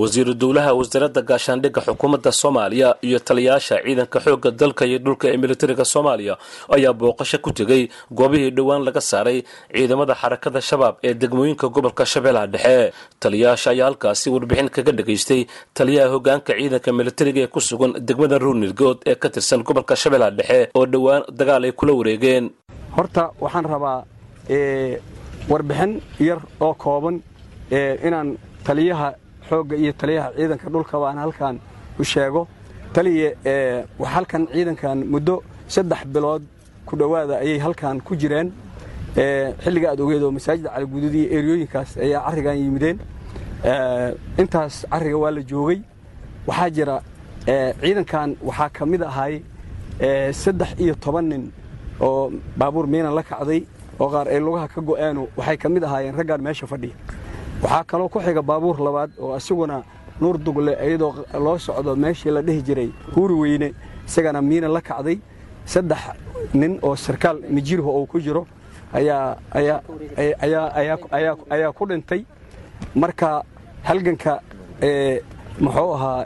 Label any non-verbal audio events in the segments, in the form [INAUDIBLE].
wasiiru dowlaha wasaaradda gaashaandhigga xukuumadda soomaaliya iyo taliyayaasha ciidanka xoogga dalka iyo dhulka ee militariga soomaaliya ayaa booqasho ku tegey goobihii dhowaan laga saaray ciidamada xarakada shabaab ee degmooyinka gobolka shabeellaha dhexe. Taliyayaasha ayaa halkaasi warbixin kaga dhagaystay taliyaha hogaanka ciidanka militariga ee ku sugan degmada ruunirgood ee ka tirsan gobolka shabeellaha dhexe oo dhowaan dagaal ay kula wareegeen. Horta waxaan rabaa warbixin yar oo kooban inaan taliyaha xoogga iyo taliyaha ciidanka dhulka baan halkan u sheego. Taliya wax halkan ciidankan muddo saddex bilood ku dhowaada ayay halkan ku jireen. Xilliga aad ogeed oo masaajida caliguduud iyo eryooyinkaas ayaa carrigan yimideen. Intaas carriga waa la joogay. Waxaa jira ciidankan waxaa ka mid ahay saddex iyo toban nin oo baabuur miinan la kacday oo qaar ay lugaha ka go'aanu waxay ka mid ahaayeen raggaan meesha fadhiya waxaa kaloo ku xiga baabuur labaad oo asiguna nuur dugle iyadoo loo socdo meeshii la dhihi jiray huuri weyne isagana miina la kacday. Saddex nin oo sarkaal mijirho uu ku jiro ayaa ku dhintay. Marka halganka muxuu ahaa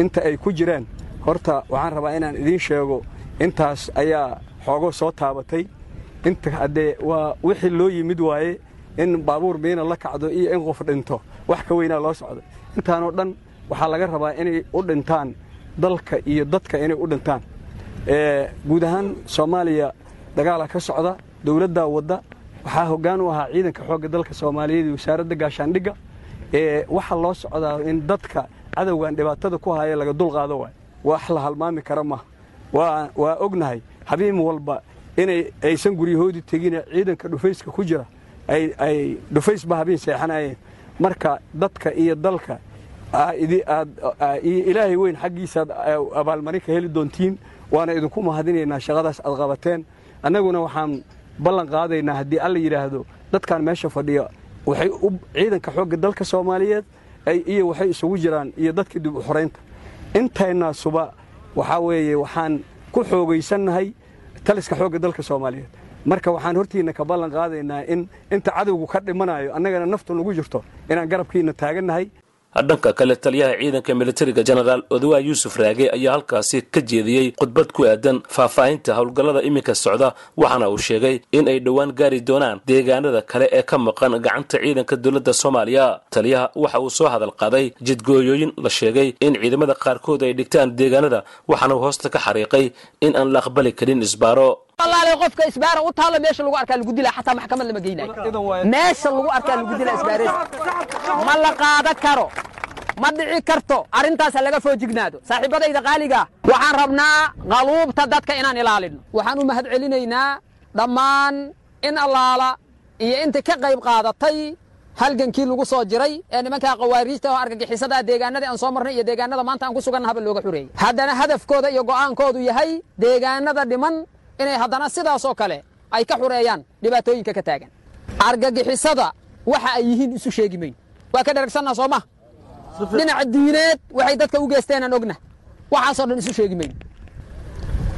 inta ay ku jiraan horta waxaan rabaa inaan idiin sheego. Intaas ayaa xoogo soo taabatay inta haddee waa wixii loo yimid waaye in baabuur miina la kacdo iyo in qof dhinto wax ka weynaa loo socda intaanoo dhan waxaa laga rabaa inay u dhintaan dalka iyo dadka inay u dhintaan. Guud ahaan soomaaliya dagaala ka socda dowladdaa wadda waxaa hoggaan u ahaa ciidanka xoogga dalka soomaaliyeed iyo wasaaradda gaashaandhigga. Waxaa loo socdaa in dadka cadowgan dhibaatada ku haya laga dulqaado waay wax la halmaami kara maaha waa ognahay habiim walba inay aysan guryahoodii tegine ciidanka dhufayska ku jira ay dhufaysba habeen seexanayeen marka dadka iyo dalka iyo ilaahay weyn xaggiisaaad abaalmarin ka heli doontiin waana idinku mahadinaynaa shaqadaas aad qabateen annaguna waxaan ballan qaadaynaa haddii alla yidhaahdo dadkan meesha fadhiya waxay ciidanka xoogga dalka soomaaliyeed iyo waxay isugu jiraan iyo dadka dib u xoraynta intaynaasuba waxaa weeye waxaan ku xoogaysannahay taliska xoogga dalka soomaaliyeed. Marka waxaan hortiinna ka ballan qaadaynaa in inta cadowgu ka dhimanayo annagana naftu nagu jirto inaan garabkiinna taagannahay dhanka kale taliyaha ciidanka militariga jenaraal odowa yuusuf raage ayaa halkaasi ka jeediyey khudbad ku aadan faahfaahinta howlgallada iminka socda waxaana uu sheegay in ay dhowaan gaari doonaan deegaanada kale ee ka maqan gacanta ciidanka dowladda soomaaliya. Taliyaha waxa uu soo hadal qaaday jidgooyooyin la sheegay in ciidamada qaarkood ay dhigtaan deegaanada waxaana uu hoosta ka xariiqay in aan la aqbali karin isbaaro lagu dilaa xataa maxkamad lama geynayo. Meesha lagu arkaa lagu dilaa isbaareed ma la qaadan karo ma dhici karto arrintaas ha laga foojignaado saaxiibadayda qaaliga waxaan rabnaa qaluubta dadka inaan ilaalino. Waxaan u mahad celinaynaa dhammaan in allaala iyo inta ka qayb qaadatay halgankii lagu soo jiray ee nimankaa qawaariijta oo argagixisada deegaanadii aan soo marnay iyo deegaanada maanta aan ku sugannahaba looga xureeyey haddana hadafkooda iyo go'aankoodu yahay deegaanada dhiman inay haddana sidaasoo kale ay ka xureeyaan dhibaatooyinka ka taagan. Argagixisada waxa ay yihiin isu sheegi mayn. Waa ka dheragsanna soo ma? Dhinaca diineed waxay dadka u geesteenaan ogna waxaasoo dhan isu sheegi mayn.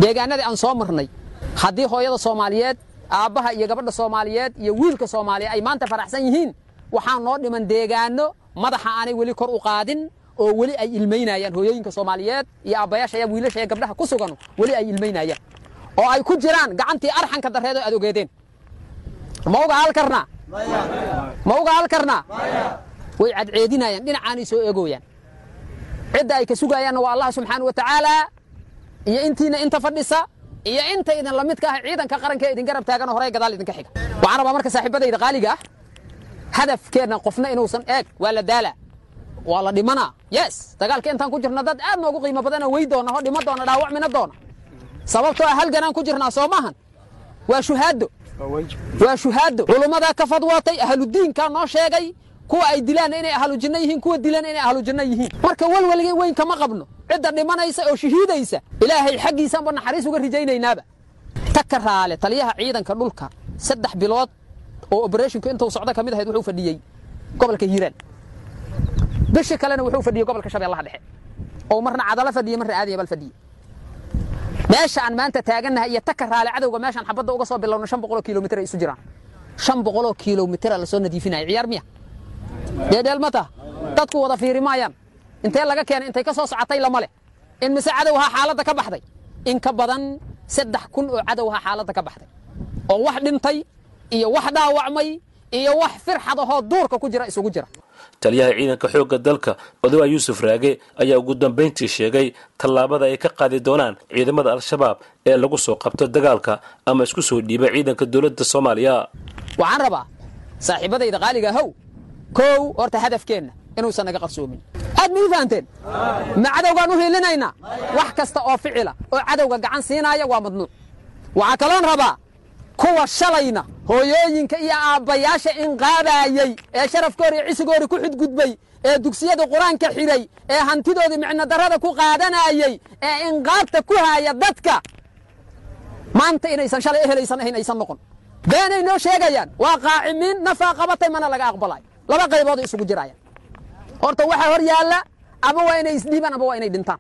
Deegaanadii aan soo marnay haddii hooyada soomaaliyeed aabbaha iyo gabadha soomaaliyeed iyo wiilka soomaaliya ay maanta faraxsan yihiin waxaa noo dhiman deegaano madaxa aanay weli kor u qaadin oo weli ay ilmaynayaan hooyooyinka soomaaliyeed iyo aabbayaasha wiilasha iyo gabdhaha ku sugan weli ay ilmaynayaan oo ay ku jiraan gacantii arxanka darreed oo aad ogeedeen ma uga hal karnaa ma uga hal karnaa way cadceedinayaan dhinacaanay soo eegooyaan cidda ay ka sugayaanna waa allah subxaana wa tacaalaa iyo intiina inta fadhisa iyo inta idin la midka ah ciidanka qaranka idin garab taagan horey gadaal idinka xiga. Waxaan rabaa marka saaxiibadayda qaaliga ah hadafkeenna qofna inuusan eeg waa la daala waa la dhimanaa yes dagaalka intaan ku jirna dad aad noogu qiimo badana wey doona ho dhimo doona dhaawacmina doona sababtoo ah halganaan ku jirnaa soo maahan waa shuhaado waa shuhaado culummadaa ka fadwootay ahludiinkaa noo sheegay kuwa ay dilaan inay ahlu jinno yihiin kuwa dilan inay ahlu jinno yihiin. Marka welwelga weyn kama qabno cidda dhimanaysa oo shahiidaysa ilaahay xaggiisaanba naxariis uga rajaynaynaba taka raale taliyaha ciidanka dhulka saddex bilood oo oberethinku intuu socdo ka mid ahayd wuxuu fadhiyey gobolka hiiraan. Bishi kalena wuxuu fadhiyey gobolka shabeellaha dhexe. Oo marna cadalo fadhiye marna aadaya bal fadhiye meesha aan maanta taagannahay iyo taka raale cadowga meeshaan xabadda uga soo bilowno shan boqoloo kilomitir ay isu jiraan. Shan boqoloo kilomitira la soo nadiifinaya ciyaar miya? Dheedheel ma taha dadku wada fiiri maayaan. Intee laga keenay? Intay ka soo socotay lama leh. In mise cadowhaa xaaladda ka baxday? In ka badan saddex kun oo cadowhaa xaaladda ka baxday. Oo wax dhintay iyo wax dhaawacmay iyo wax firxad ahoo duurka ku jira isugu jira. Taliyaha ciidanka xoogga dalka odowa yuusuf raage ayaa ugu dambayntii sheegay tallaabada ay ka qaadi doonaan ciidamada al-shabaab ee lagu soo qabto dagaalka ama isku soo dhiiba ciidanka dowladda soomaaliya. Waxaan rabaa saaxiibadayda qaaliga how kow horta hadafkeenna inuusan naga qarsoomin aad ma ii fahanteen? Ma cadowgaan u hiilinaynaa wax kasta oo ficila oo cadowga gacan siinaaya waa madnuuc waxaa kaloon rabaa kuwa shalayna. Hooyooyinka iyo aabbayaasha inqaabaayey ee sharafkoori cisigoori ku xudgudbay ee dugsiyada qur'aanka xidhay ee hantidoodii micnodarrada ku qaadanaayey ee inqaabta ku haaya dadka. Maanta inaysan shalay ehelaysan ahayn aysan noqon. Beenay noo sheegayaan waa qaacimiin nafaa qabatay mana laga aqbalayo laba qaybooda isugu jirayaan. Horta waxaa hor yaalla ama waa inay isdhiibaan ama waa inay dhintaan.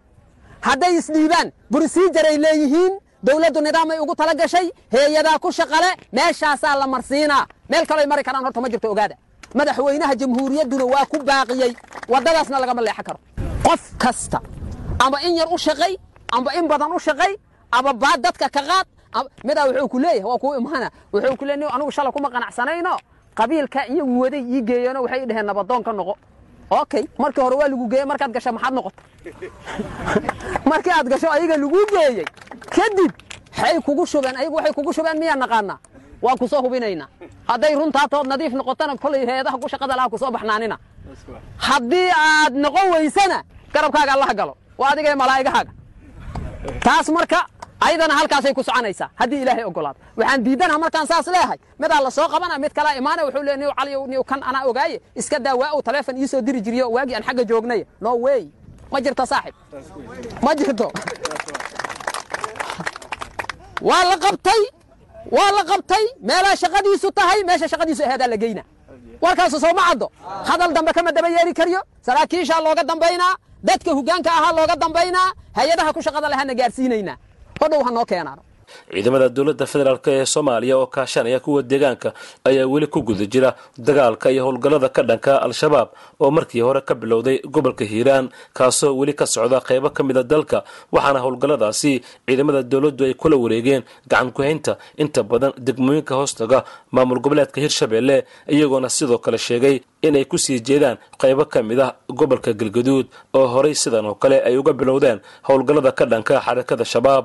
Hadday isdhiibaan bursiijaray leeyihiin dawladdu nidaamay ugu tala gashay heeyadaa ku shaqale meeshaasaa la marsiinaa. Meel kaloy mari karaan horta ma jirto ogaada. Madaxweynaha jamhuuriyadduna waa ku baaqiyey waddadaasna lagama leexan karo. Qof kasta ama in yar u shaqay amba in badan u shaqay ama baad dadka ka qaad midaa wuxuu ku leeyahay waa kuu imaana wuxuu ku leeyahay anigu shala kuma qanacsanayno qabiilka iyagu waday ii geeyeenoo waxay dhaheen nabadoon ka noqo okay markii hore waa lagu geeyey markaad gasho maxaad noqota [LAUGHS] markii aad gasho ayaga lagu geeyey kadib waxay kugu shubeen ayagu waxay kugu shubeen miyaa naqaanaa? Waan ku soo hubinaynaa. Hadday runtaatood nadiif noqotana kolay heedaha ku shaqada laha ku soo baxnaanina. Haddii aad noqon weysana garabkaaga allaha galo. Waa adiga ee malaa'igahaaga. Taas marka ayadana halkaasay ku soconaysaa. Haddii ilaahay ogolaado waxaan diidanaha markaan saas leehay midaa la soo qabana mid kalaa imaana wuxuu le niw caliyow niw kan anaa ogaaye. Iska daa waa uu taleefon ii diri jiriyo. Waagii aan xagga joognay. No way. Ma jirto saaxib. Ma jirto. Waa la qabtay. Waa la qabtay. Meelaa shaqadiisu tahay. Meesha shaqadiisu aheedaa la geyna warkaasu soo ma caddo. Hadal dambe kama daba yeeri karyo. Saraakiishaa looga dambaynaa. Dadka hoggaanka ahaa looga dambaynaa. Hay'adaha ku shaqada lehana gaarsiinaynaa hodhow ha noo keenaano. Ciidamada dowladda federaalk ee soomaaliya oo kaashanaya kuwa deegaanka ayaa weli ku guda jira dagaalka iyo howlgallada ka dhanka al-shabaab oo markii hore ka bilowday gobolka hiiraan kaasoo weli ka socda qaybo ka mida dalka waxaana howlgalladaasi ciidamada dowladdu ay kula wareegeen gacan ku-haynta inta badan degmooyinka hoostaga maamul goboleedka hirshabelle iyagoona sidoo kale sheegay inay ku sii jeedaan qaybo ka mid ah gobolka galgaduud oo horay sidan oo kale ay uga bilowdeen howlgallada ka dhanka xarakada shabaab